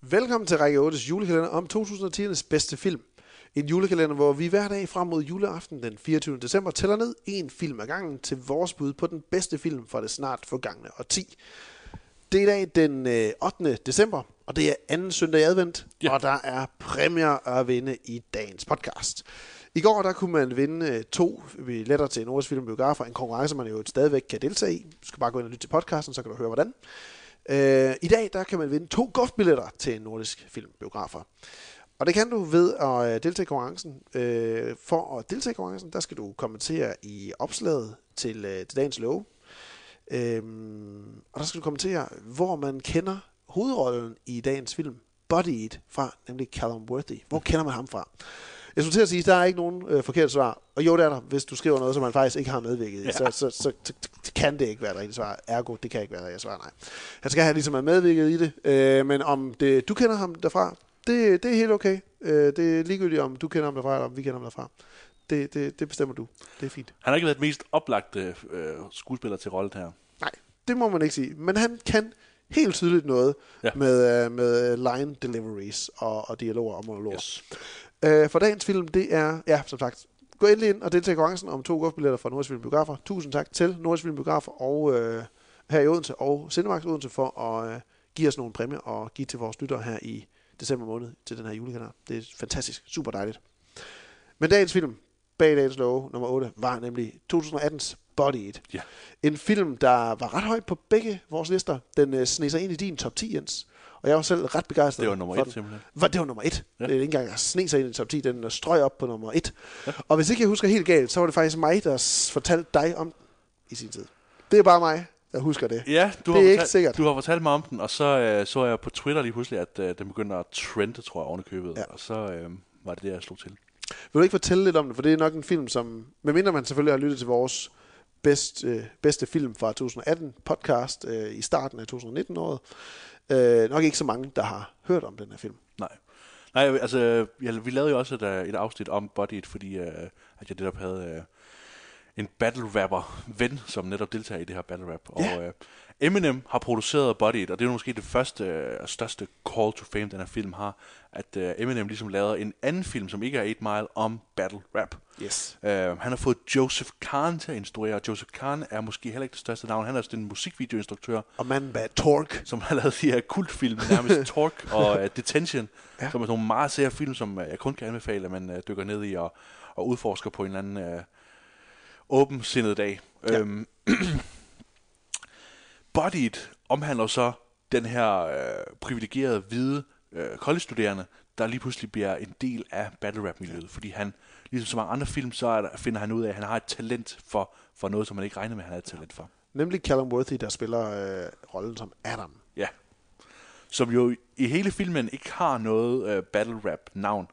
Velkommen til Række 8's julekalender om 2010'ernes bedste film. En julekalender, hvor vi hver dag frem mod juleaften den 24. december tæller ned en film ad gangen til vores bud på den bedste film fra det snart forgangne årti. Det er i dag den øh, 8. december, og det er anden søndag i advent, Ja. og der er præmier at vinde i dagens podcast. I går der kunne man vinde øh, to billetter til Nordisk Film en konkurrence, man jo stadigvæk kan deltage i. Du skal bare gå ind og lytte til podcasten, så kan du høre hvordan. Øh, I dag der kan man vinde to golfbilletter til en nordisk filmbiografer. Og det kan du ved at øh, deltage i konkurrencen. Øh, for at deltage i konkurrencen, der skal du kommentere i opslaget til, øh, til dagens lov. Øh, og der skal du kommentere, hvor man kender hovedrollen i dagens film, Body It, fra, nemlig Callum Worthy. Hvor kender man ham fra? Jeg skulle til at sige, at der er ikke nogen øh, forkerte svar. Og jo, det er der, hvis du skriver noget, som man faktisk ikke har medvirket i. Ja. Så, så, så, så, så kan det ikke være det rigtige svar. Ergo, det kan ikke være det rigtige svar, nej. Han skal have ligesom have medvirket i det. Øh, men om det, du kender ham derfra, det, det er helt okay. Øh, det er ligegyldigt, om du kender ham derfra, eller om vi kender ham derfra. Det, det, det bestemmer du. Det er fint. Han har ikke været den mest oplagte øh, skuespiller til rollen her. Nej, det må man ikke sige. Men han kan helt tydeligt noget. Ja. med, øh, med line deliveries og, og dialoger og monologer. Yes. Øh, for dagens film, det er, ja, som sagt, gå endelig ind og deltage i konkurrencen om to golfbilletter fra Nordisk Film Biografer. Tusind tak til Nordisk Film Biografer og øh, her i Odense og Cinemax Odense for at øh, give os nogle præmier og give til vores lyttere her i december måned til den her julekalender. Det er fantastisk, super dejligt. Men dagens film, bag dagens love, nummer 8, var nemlig 2018's Body Eat. Ja. En film, der var ret højt på begge vores lister. Den øh, sneg sig ind i din top 10, Jens. Og jeg var selv ret begejstret Det var nummer et simpelthen. Var, det var nummer et. Ja. Det er ikke engang at sne sig ind i top 10, den strøg op på nummer et. Ja. Og hvis ikke jeg husker helt galt, så var det faktisk mig, der fortalte dig om i sin tid. Det er bare mig, der husker det. Ja, du Det har er ikke fortalt, sikkert. Du har fortalt mig om den, og så øh, så jeg på Twitter lige pludselig, at øh, den begyndte at trende, tror jeg, oven købet. Ja. Ja. Og så øh, var det det, jeg slog til. Vil du ikke fortælle lidt om den? For det er nok en film, som, medmindre man selvfølgelig har lyttet til vores bedst, øh, bedste film fra 2018 podcast øh, i starten af 2019-året, øh, nok ikke så mange, der har hørt om den her film. Nej. Nej, altså, ja, vi lavede jo også et, øh, et afsnit om Body fordi øh, at jeg netop havde øh, en battle rapper ven, som netop deltager i det her battle rap. Ja. Og øh, Eminem har produceret Body It, og det er måske det første øh, og største call to fame, den her film har, at øh, Eminem ligesom lavede en anden film, som ikke er 8 Mile, om battle rap. Yes. Uh, han har fået Joseph Kahn til at instruere, og Joseph Kahn er måske heller ikke det største navn. Han er også den musikvideoinstruktør, Og manden bag Torque. som har lavet de her kultfilm, nærmest Torque og uh, Detention, Ja. som er nogle meget sære film, som uh, jeg kun kan anbefale, at man uh, dykker ned i og, og udforsker på en eller anden uh, åbensindet dag. Ja. Ja. Um, Bodied omhandler så den her uh, privilegerede hvide uh, college-studerende, der lige pludselig bliver en del af battle rap miljøet, fordi han, ligesom så mange andre film, så er der, finder han ud af, at han har et talent for, for noget, som man ikke regner med, at han har et talent for. Nemlig Callum Worthy, der spiller øh, rollen som Adam. Ja. Som jo i hele filmen ikke har noget uh, battle rap navn,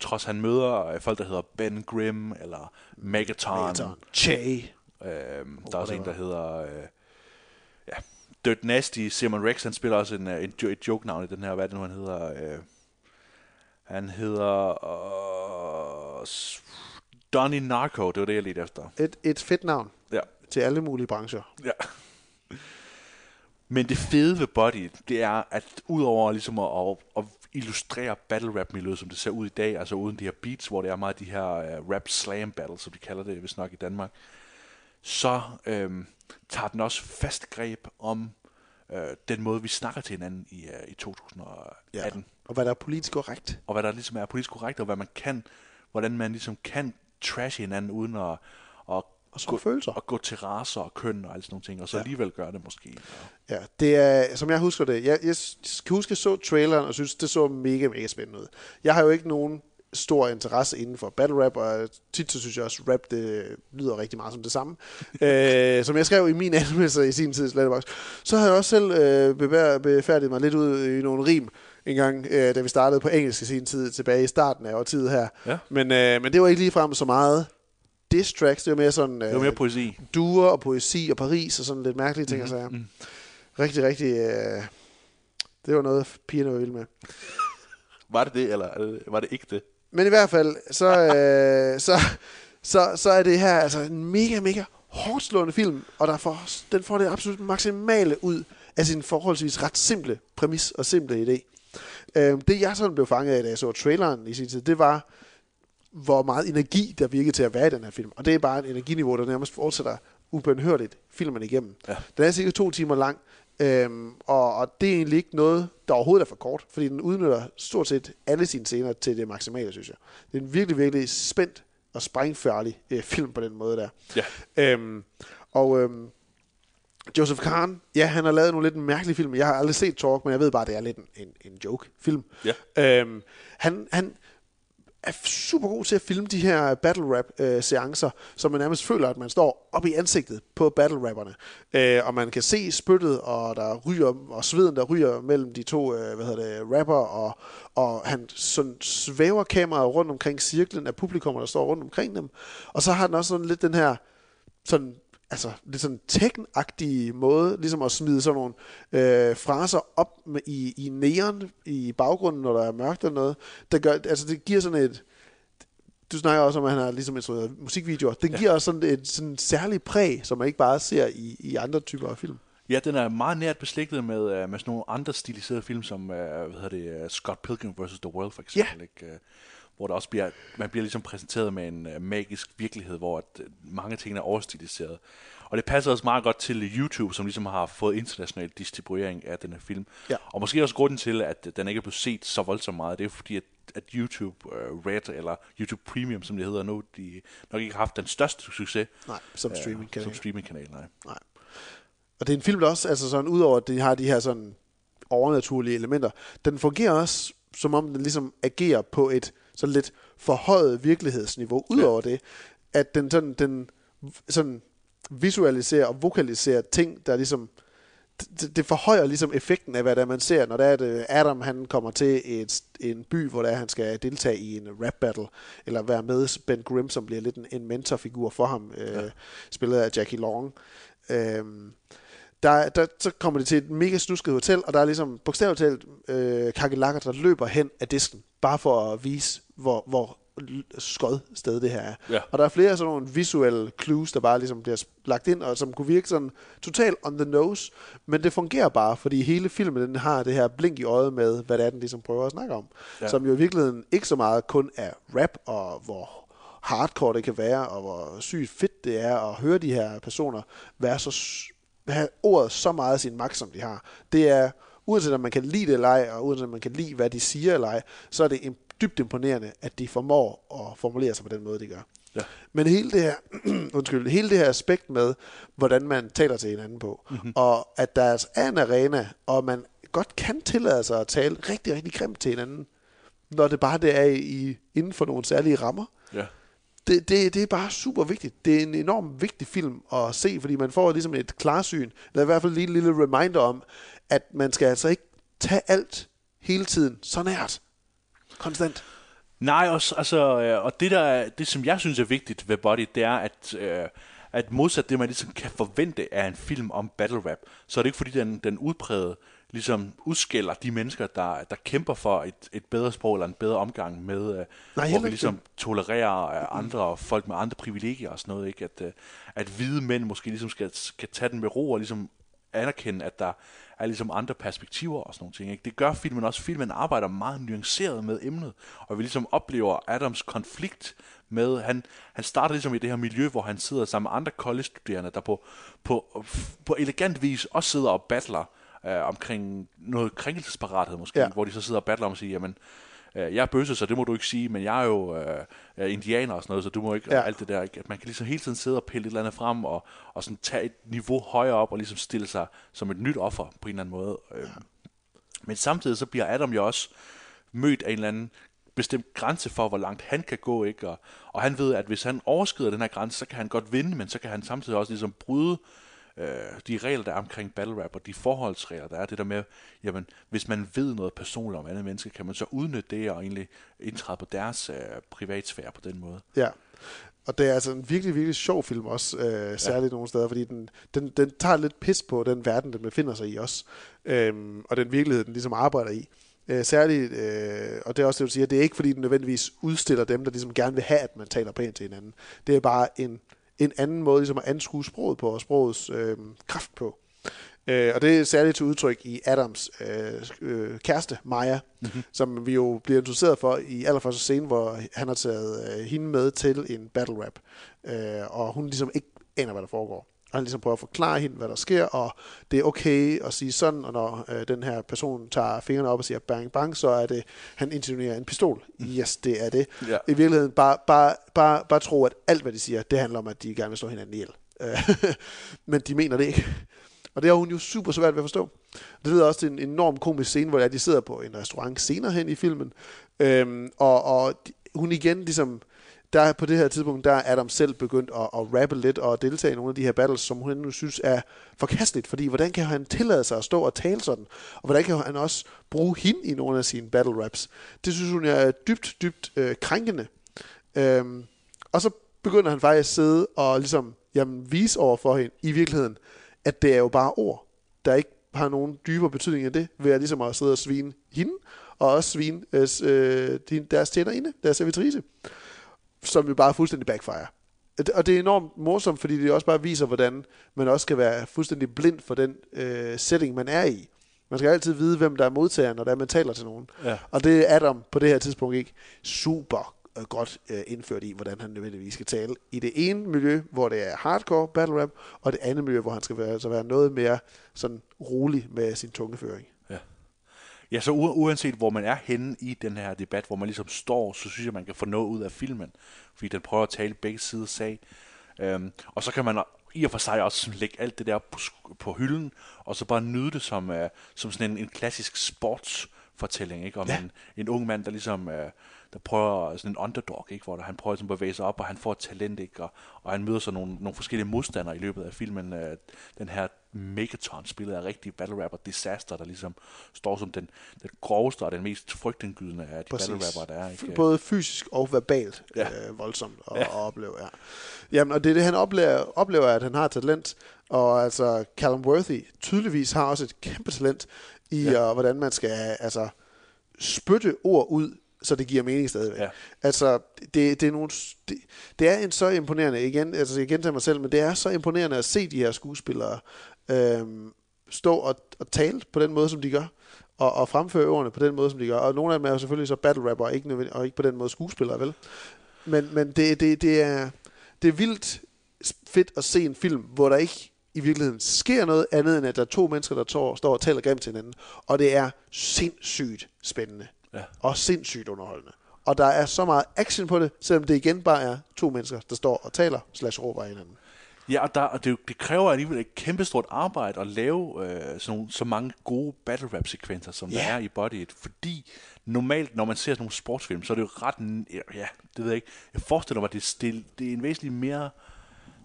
trods han møder uh, folk, der hedder Ben Grimm eller Megaton. Megaton. Che. Øhm, der er også en, der hedder... Øh, ja, Dirt Nasty. Simon Rex, han spiller også en, øh, en, et joke-navn i den her. Hvad er det nu, han hedder? Øh, han hedder... Øh, Donnie Narco. Det var det, jeg ledte efter. Et, et fedt navn Ja. til alle mulige brancher. ja. Men det fede ved Body, det er, at udover ligesom at, at, at illustrere battle rap miljøet, som det ser ud i dag, altså uden de her beats, hvor det er meget de her uh, rap slam battles, som de kalder det, hvis nok i Danmark, så øhm, tager den også fast greb om øh, den måde, vi snakker til hinanden i, uh, i 2018. Og hvad der er politisk korrekt. Og hvad der ligesom er politisk korrekt, og hvad man kan, hvordan man ligesom kan trashe hinanden, uden at, Og så følelser. at gå til raser og køn og alle sådan nogle ting, og så Ja. alligevel gøre det måske. Ja. Ja, det er, som jeg husker det, jeg, jeg kan huske, jeg så traileren og synes, det så mega, mega spændende ud. Jeg har jo ikke nogen stor interesse inden for battle rap, og tit så synes jeg også, rap det lyder rigtig meget som det samme. øh, som jeg skrev i min anmeldelse i sin tid i Letterboxd, så har jeg også selv øh, befærdiget mig lidt ud i nogle rim en gang, øh, da vi startede på engelsk i sin tid, tilbage i starten af årtiet her. Ja. Men, øh, men det var ikke ligefrem så meget diss tracks, det var mere sådan Det var øh, mere poesi. duer og poesi og Paris og sådan lidt mærkelige ting, mm-hmm. og sager. Mm. Rigtig, rigtig... Øh, det var noget, pigerne var vilde med. Var det det, eller er var det ikke det? Men i hvert fald, så, øh, så, så, så er det her altså en mega, mega hårdt slående film, og der får, den får det absolut maksimale ud af sin forholdsvis ret simple præmis og simple idé. Øh, det jeg sådan blev fanget af, da jeg så traileren i sin tid, det var, hvor meget energi der virkede til at være i den her film. Og det er bare et energiniveau, der nærmest fortsætter ubenhørligt filmen igennem. Ja. Den er cirka to timer lang, øhm, og, og det er egentlig ikke noget, der overhovedet er for kort, fordi den udnytter stort set alle sine scener til det maksimale, synes jeg. Det er en virkelig, virkelig spændt og sprængfærdig øh, film på den måde der. Ja. Øhm, og øhm, Joseph Kahn, ja, han har lavet nogle lidt mærkelige film. Jeg har aldrig set Talk, men jeg ved bare, at det er lidt en, en, en joke-film. Ja. Øhm, han, han er super god til at filme de her battle rap øh, seancer, så man nærmest føler, at man står op i ansigtet på battle rapperne. Øh, og man kan se spyttet, og der ryger, og sveden, der ryger mellem de to øh, hvad hedder det, rapper, og, og han sådan svæver kameraet rundt omkring cirklen af publikummer, der står rundt omkring dem. Og så har den også sådan lidt den her sådan altså lidt sådan teknagtige måde, ligesom at smide sådan nogle øh, fraser op med, i, i neon i baggrunden, når der er mørkt eller noget. Der gør, altså det giver sådan et, du snakker også om, at han har ligesom instrueret musikvideoer. Den giver også sådan et sådan særligt præg, som man ikke bare ser i, i andre typer af film. Ja, den er meget nært beslægtet med, uh, med sådan nogle andre stiliserede film, som uh, hvad hedder det, uh, Scott Pilgrim vs. The World for eksempel. Ikke? Uh, hvor der også bliver, man bliver ligesom præsenteret med en uh, magisk virkelighed, hvor at, uh, mange ting er overstiliseret. Og det passer også meget godt til YouTube, som ligesom har fået international distribuering af den her film. Ja. Og måske også grunden til, at den ikke er blevet set så voldsomt meget, det er fordi, at, at YouTube uh, Red, eller YouTube Premium, som det hedder nu, de nok ikke har haft den største succes. Nej, som øh, streamingkanal. Som streamingkanal, nej. Nej. Og det er en film, der også, altså sådan, udover at de har de her sådan overnaturlige elementer, den fungerer også, som om den ligesom agerer på et sådan lidt forhøjet virkelighedsniveau. Udover ja. det, at den sådan, den sådan visualiserer og vokaliserer ting, der ligesom det, det forhøjer ligesom effekten af, hvad der man ser, når det er, at øh, Adam han kommer til et, en by, hvor der han skal deltage i en rap battle, eller være med Ben Grimm, som bliver lidt en, en mentorfigur for ham, øh, ja. spillet af Jackie Long. Øhm, der, der, så kommer de til et mega snusket hotel, og der er ligesom bogstaveligt talt øh, kakelakker, der løber hen af disken, bare for at vise, hvor, hvor skod sted det her er. Ja. Og der er flere sådan nogle visuelle clues, der bare ligesom bliver lagt ind, og som kunne virke sådan totalt on the nose, men det fungerer bare, fordi hele filmen den har det her blink i øjet med, hvad det er, den ligesom prøver at snakke om. Ja. Som jo i virkeligheden ikke så meget kun er rap, og hvor hardcore det kan være, og hvor sygt fedt det er at høre de her personer være så have ordet så meget af sin magt, som de har. Det er, uanset om man kan lide det eller ej, og uanset om man kan lide, hvad de siger eller ej, så er det dybt imponerende, at de formår at formulere sig på den måde, de gør. Ja. Men hele det her, undskyld, hele det her aspekt med, hvordan man taler til hinanden på, mm-hmm. og at der altså er en arena, og man godt kan tillade sig at tale rigtig, rigtig grimt til hinanden, når det bare det er i, inden for nogle særlige rammer. Ja. Det, det, det er bare super vigtigt. Det er en enormt vigtig film at se, fordi man får ligesom et klarsyn, eller i hvert fald lige en lille reminder om, at man skal altså ikke tage alt hele tiden så nært. Konstant. Nej, også, altså, øh, og det, der, det, som jeg synes er vigtigt ved Body, det er, at, øh, at modsat det, man ligesom kan forvente af en film om battle rap, så er det ikke fordi, den, den udpræget ligesom udskiller de mennesker, der, der kæmper for et, et bedre sprog eller en bedre omgang med, øh, Nej, hvor vi ligesom tolererer øh, andre folk med andre privilegier og sådan noget, ikke? At, øh, at hvide mænd måske ligesom skal, skal tage den med ro og ligesom anerkende, at der er ligesom andre perspektiver og sådan nogle ting. Ikke? Det gør filmen også. Filmen arbejder meget nuanceret med emnet, og vi ligesom oplever Adams konflikt med, han, han starter ligesom i det her miljø, hvor han sidder sammen med andre college-studerende, der på, på, på elegant vis også sidder og battler øh, omkring noget krænkelsesparathed måske, ja. hvor de så sidder og battler om at sige, jamen, øh, jeg er bøsse, så det må du ikke sige, men jeg er jo øh, indianer og sådan noget, så du må ikke, ja. alt det der, ikke? at man kan ligesom hele tiden sidde og pille et eller andet frem, og, og sådan tage et niveau højere op, og ligesom stille sig som et nyt offer på en eller anden måde. Øh. Ja. Men samtidig så bliver Adam jo også mødt af en eller anden bestemt grænse for, hvor langt han kan gå, ikke? Og, og han ved, at hvis han overskrider den her grænse, så kan han godt vinde, men så kan han samtidig også ligesom bryde øh, de regler, der er omkring battle rap, og de forholdsregler, der er det der med, jamen, hvis man ved noget personligt om andre mennesker, kan man så udnytte det og egentlig indtræde på deres øh, privatsfære på den måde. Ja, og det er altså en virkelig, virkelig sjov film også, øh, særligt ja. nogle steder, fordi den, den, den tager lidt pis på den verden, den befinder sig i også, øhm, og den virkelighed, den ligesom arbejder i. Øh, særligt, øh, og det er også det, du siger, det er ikke fordi den nødvendigvis udstiller dem, der ligesom gerne vil have, at man taler pænt til hinanden. Det er bare en en anden måde ligesom at anskue sproget på, og sprogets øh, kraft på. Øh, og det er særligt til udtryk i Adams øh, øh, kæreste, Maja, mm-hmm. som vi jo bliver introduceret for i allerførste scene, hvor han har taget øh, hende med til en battle rap. Øh, og hun ligesom ikke aner, hvad der foregår. Og han ligesom prøver at forklare hende, hvad der sker, og det er okay at sige sådan, og når øh, den her person tager fingrene op og siger bang bang, så er det, han intonerer en pistol. Yes, det er det. Ja. I virkeligheden bare, bare, bare, bare tro, at alt, hvad de siger, det handler om, at de gerne vil slå hinanden ihjel. Øh, Men de mener det ikke. Og det har hun jo super svært ved at forstå. Det lyder også til en enorm komisk scene, hvor de sidder på en restaurant senere hen i filmen. Øhm, og, og de, hun igen ligesom der på det her tidspunkt, der er Adam selv begyndt at, at rappe lidt og deltage i nogle af de her battles, som hun nu synes er forkasteligt, fordi hvordan kan han tillade sig at stå og tale sådan, og hvordan kan han også bruge hende i nogle af sine battle raps. Det synes hun er dybt, dybt øh, krænkende. Øhm, og så begynder han faktisk at sidde og ligesom, jamen, vise over for hende i virkeligheden, at det er jo bare ord, der ikke har nogen dybere betydning end det, ved at ligesom at sidde og svine hende, og også svine øh, øh deres tjenerinde, deres servitrice som jo bare er fuldstændig backfire. Og det er enormt morsomt, fordi det også bare viser, hvordan man også skal være fuldstændig blind for den øh, setting, man er i. Man skal altid vide, hvem der er modtageren, når der man taler til nogen. Ja. Og det er Adam på det her tidspunkt ikke super øh, godt øh, indført i, hvordan han nødvendigvis skal tale. I det ene miljø, hvor det er hardcore battle rap, og det andet miljø, hvor han skal være, altså være noget mere sådan rolig med sin tungeføring. Ja, så u- uanset hvor man er henne i den her debat, hvor man ligesom står, så synes jeg, man kan få noget ud af filmen, fordi den prøver at tale begge sider sag. Øhm, og så kan man i og for sig også lægge alt det der på, på hylden, og så bare nyde det som, uh, som sådan en, en klassisk sportsfortælling, ikke? om Ja. en, en ung mand, der ligesom der prøver sådan en underdog, ikke? hvor der, han prøver ligesom at bevæge sig op, og han får et talent, ikke? Og, og han møder så nogle, nogle forskellige modstandere i løbet af filmen. Uh, den her Megaton spillet af rigtig battle rapper Disaster, der ligesom står som den, den groveste og den mest frygtindgydende af de battle rapper, der er. Ikke? Både fysisk og verbalt Ja. øh, voldsomt at, Ja. at opleve. Ja. Jamen, og det er det, han oplever, oplever, at han har talent. Og altså, Callum Worthy tydeligvis har også et kæmpe talent i, Ja. uh, hvordan man skal altså, spytte ord ud, så det giver mening stadigvæk. Ja. Altså, det, det, er nogle, det, det er en så imponerende, igen, altså jeg gentager mig selv, men det er så imponerende at se de her skuespillere øhm, stå og, og tale på den måde, som de gør, og, og fremføre ordene på den måde, som de gør. Og nogle af dem er jo selvfølgelig så battle rapper, og ikke, og ikke på den måde skuespillere, vel? Men, men det, det, det, er, det er vildt fedt at se en film, hvor der ikke i virkeligheden sker noget andet, end at der er to mennesker, der tår, står og taler grimt til hinanden. Og det er sindssygt spændende. Ja. Og sindssygt underholdende. Og der er så meget action på det, selvom det igen bare er to mennesker, der står og taler, slash råber af hinanden. Ja, og, der, og det, det kræver alligevel et kæmpestort arbejde at lave øh, sådan nogle, så mange gode battle rap sekvenser, som yeah. der er i Body It. Fordi normalt, når man ser sådan nogle sportsfilm, så er det jo ret... Ja, det ved jeg ikke. Jeg forestiller mig, at det, det, det er en væsentlig mere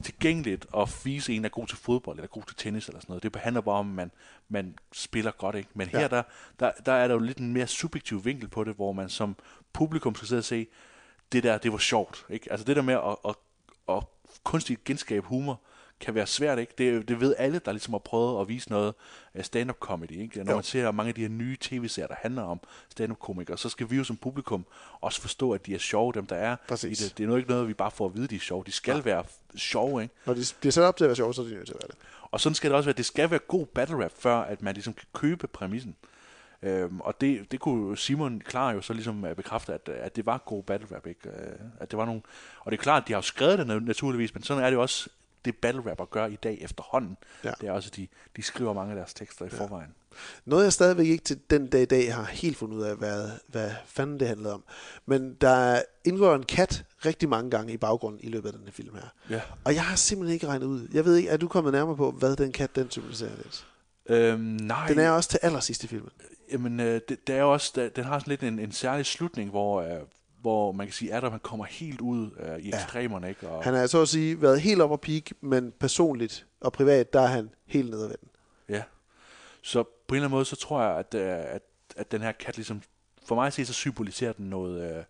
tilgængeligt at vise en, der er god til fodbold, eller god til tennis, eller sådan noget. Det handler bare om, at man, man spiller godt, ikke? Men her, Ja. der, der, der er der jo lidt en mere subjektiv vinkel på det, hvor man som publikum skal sidde og se, det der, det var sjovt, ikke? Altså det der med at, at, at kunstigt genskabe humor, kan være svært, ikke? Det, det ved alle, der ligesom har prøvet at vise noget stand-up comedy, ikke? Når Jo. man ser mange af de her nye tv-serier, der handler om stand-up komikere, så skal vi jo som publikum også forstå, at de er sjove, dem der er Præcis. i det. Det er nu ikke noget, vi bare får at vide, de er sjove. De skal ja. være sjove, ikke? Når de bliver sat op til at være sjove, så er de nødt til at være det. Og sådan skal det også være. Det skal være god battle rap, før at man ligesom kan købe præmissen. Øhm, og det, det kunne jo Simon klar jo så ligesom øh, bekræfte, at, at det var god battle rap, ikke? Øh, at det var nogle, og det er klart, at de har jo skrevet det na- naturligvis, men sådan er det jo også, det battle rapper gør i dag efterhånden. Ja. Det er også, at de, de skriver mange af deres tekster i ja. forvejen. Noget jeg stadigvæk ikke til den dag i dag har helt fundet ud af, hvad, hvad fanden det handlede om. Men der indgår en kat rigtig mange gange i baggrunden i løbet af den her film her. Ja. Og jeg har simpelthen ikke regnet ud. Jeg ved ikke, er du kommet nærmere på, hvad den kat den symboliserer lidt? Øhm, nej, Den er også til allersidst i filmen. Jamen, øh, det, det er også, der, den har sådan lidt en, en særlig slutning, hvor, øh, hvor man kan sige, at Adam han kommer helt ud øh, i Ja. ekstremerne, ikke? Og, Han har så at sige været helt op at peak, men personligt og privat, der er han helt nede ad vennen. Ja. Så på en eller anden måde, så tror jeg, at, øh, at, at den her kat ligesom, for mig at se, så symboliserer den noget, øh,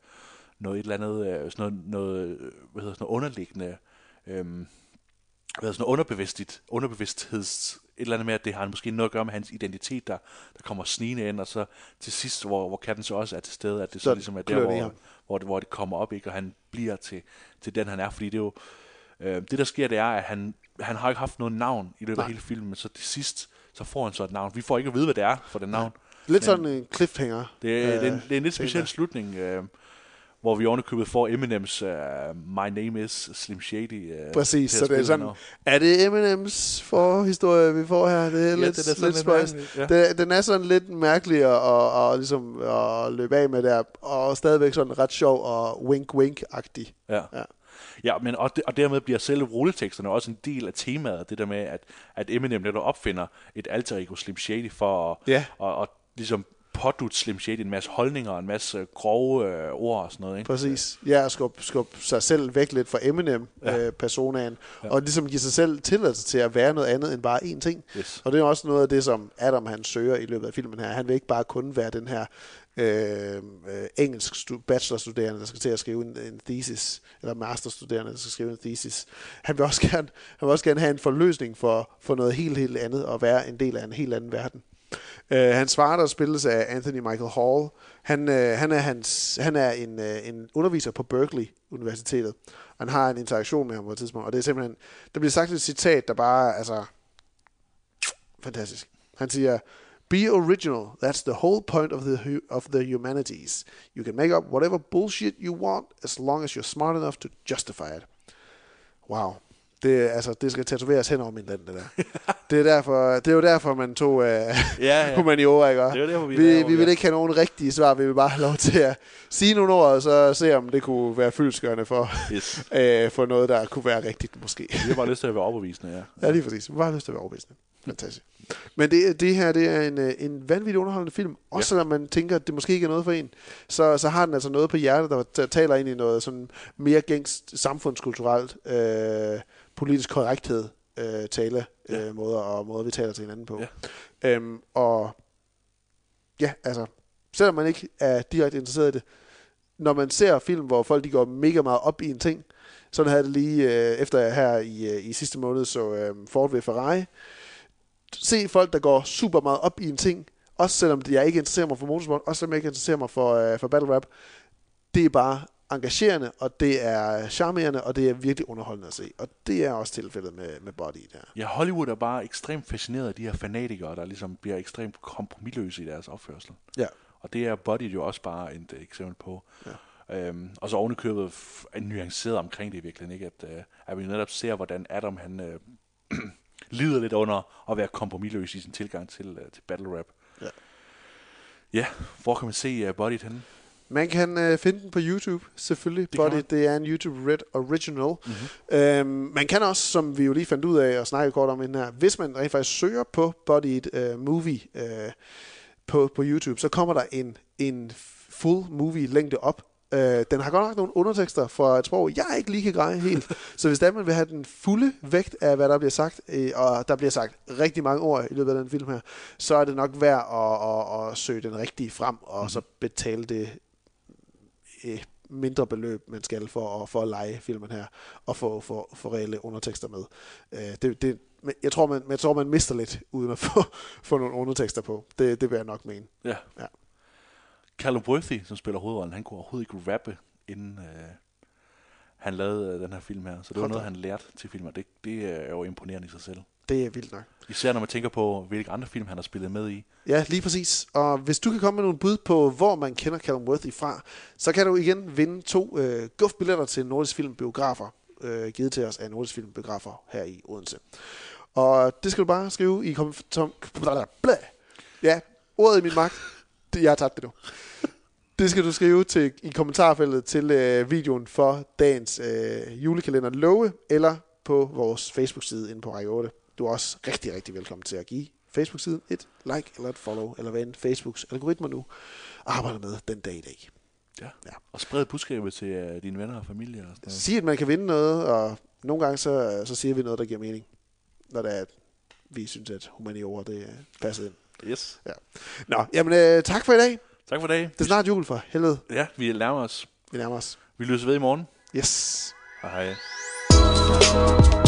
noget et eller andet, øh, sådan noget, noget, hvad hedder sådan noget underliggende, øh, hedder sådan noget underbevidstligt, underbevidstheds, et eller andet med, at det har måske noget at gøre med hans identitet, der, der kommer snigende ind, og så til sidst, hvor, hvor katten så også er til stede, at det så, Så ligesom er der, det hvor, hvor, det, hvor det kommer op, ikke, og han bliver til, til den, han er, fordi det er jo, øh, det der sker, det er, at han, han har ikke haft noget navn i løbet Nej. af hele filmen, men så til sidst, så får han så et navn. Vi får ikke at vide, hvad det er for den navn. Lidt Men- sådan en cliffhanger. Det, er, Øh, det, er en, det er en lidt speciel slutning, øh, hvor vi ovenikøbet får Eminems uh, My Name is Slim Shady. Uh, Præcis, så det er sådan, noget. er det Eminems forhistorie, vi får her? Det er Ja, lidt, det er lidt spøjs. mærkeligt, ja. Det, den er sådan lidt mærkelig at, at, at, ligesom, at løbe af med der, og stadigvæk sådan ret sjov og wink-wink-agtig. Ja. Ja. ja. Ja, men og, de, og dermed bliver selve rulleteksterne også en del af temaet, det der med, at, at Eminem netop opfinder et alter ego Slim Shady for at, Ja. og, og ligesom pådute Slim Shady en masse holdninger, og en masse grove øh, ord og sådan noget. Ikke? Præcis. Ja, at skubbe, skubbe sig selv væk lidt fra. Eminem-personaen, Ja. og ligesom give sig selv tilladelse til at være noget andet end bare én ting. Yes. Og det er også noget af det, som Adam han søger i løbet af filmen her. Han vil ikke bare kun være den her øh, øh, engelsk stu- bachelorstuderende, der skal til at skrive en, en thesis, eller masterstuderende, der skal skrive en thesis. Han vil også gerne, han vil også gerne have en forløsning for, for noget helt, helt andet, og være en del af en helt anden verden. Øh, han svarer der spilles af Anthony Michael Hall, han, øh, han er, hans, han er en, øh, en underviser på Berkeley Universitetet. Han har en interaktion med ham på et tidspunkt, og det er simpelthen, der bliver sagt et citat, der bare, altså, fantastisk. Han siger, Be original. That's the whole point of the of the humanities. You can make up whatever bullshit you want as long as you're smart enough to justify it. Wow. Det, altså, det skal tatoveres hen over min land, det der. det, er derfor, det er jo derfor, man tog uh, Ja, ja. humaniora, ikke? Det er derfor, vi vi, vi vil ja. ikke have nogen rigtige svar. Vi vil bare have lov til at sige nogle ord, og så se, om det kunne være fyldskørende for, Yes. uh, for noget, der kunne være rigtigt, måske. Vi har bare lyst til at være overbevisende, ja. Ja, lige præcis. Vi har bare lyst til at være overbevisende. Fantastisk. Men det, det her, det er en, øh, en vanvittig underholdende film. Også selvom man tænker, at det måske ikke er noget for en, så, så har den altså noget på hjertet, der, der taler ind i noget sådan mere gængst samfundskulturelt, øh, politisk korrekthed, øh, tale, Ja. øh, måder, og måder, vi taler til hinanden på. Ja. Øhm, og ja, altså, selvom man ikke er direkte interesseret i det, når man ser film, hvor folk de går mega meget op i en ting, sådan havde det lige øh, efter jeg her i, øh, i sidste måned så øh, Ford ved Ferrari. Se folk, der går super meget op i en ting, også selvom jeg ikke interesserer mig for motorsport, også selvom jeg ikke interesserer mig for, øh, for battle rap. Det er bare engagerende, og det er charmerende, og det er virkelig underholdende at se. Og det er også tilfældet med, med Body der. Ja, Hollywood er bare ekstremt fascineret af de her fanatikere, der ligesom bliver ekstremt kompromilløse i deres opførsel. Ja. Og det er Body jo også bare et øh, eksempel på. Ja. Øhm, og så ovenikøbet f- er nuanceret omkring det i virkeligheden, ikke? At, øh, at vi netop ser, hvordan Adam han øh, lider lidt under at være kompromilløs i sin tilgang til, øh, til battle rap. Ja. Ja, hvor kan man se uh, Body henne? Man kan øh, finde den på YouTube, selvfølgelig. Det Body, det er en YouTube Red Original. Mm-hmm. Øhm, man kan også, som vi jo lige fandt ud af og snakkede kort om inden her, hvis man rent faktisk søger på Body uh, Movie uh, på, på YouTube, så kommer der en, en full movie længde op. Uh, den har godt nok nogle undertekster fra et sprog, jeg ikke lige kan greje helt. så hvis der man vil have den fulde vægt af, hvad der bliver sagt, øh, og der bliver sagt rigtig mange ord i løbet af den film her, så er det nok værd at, at, at søge den rigtige frem, og Mhm. så betale det øh, mindre beløb, man skal for at, for at lege filmen her, og få, få, få reelle undertekster med. Øh, det, det, jeg, tror, man, jeg tror, man mister lidt, uden at få, få nogle undertekster på. Det, det vil jeg nok mene. Ja. Ja. Callum Worthy, som spiller hovedrollen, han kunne overhovedet ikke rappe, inden øh, han lavede øh, den her film her. Så det var Hold da. noget, han lærte til filmen, det, det er jo imponerende i sig selv. Det er vildt nok. Især når man tænker på, hvilke andre film han har spillet med i. Ja, lige præcis. Og hvis du kan komme med nogle bud på, hvor man kender Callum Worthy fra, så kan du igen vinde to øh, guf-billetter til Nordisk Film Biografer, øh, givet til os af Nordisk Film Biografer her i Odense. Og det skal du bare skrive i kom... Tom, blæh. ja, ordet i min magt. Jeg har tabt det nu. Det skal du skrive til, i kommentarfeltet til øh, videoen for dagens øh, julekalender Love, eller på vores Facebook-side inde på Række 8. Du er også rigtig, rigtig velkommen til at give Facebook-siden et like eller et follow, eller hvad end Facebooks algoritmer nu arbejder med den dag i dag. Ja. Ja. Og spred budskabet til øh, dine venner og familie og sådan noget. Sig, at man kan vinde noget, og nogle gange så, så siger vi noget, der giver mening, når det er, at vi synes, at humaniora det er passet ind. Yes. Nå, jamen øh, tak for i dag. Tak for i dag. Det er snart jul for helvede. Ja, vi nærmer os. Vi nærmer os. Vi løser ved i morgen. Yes. Hej hej.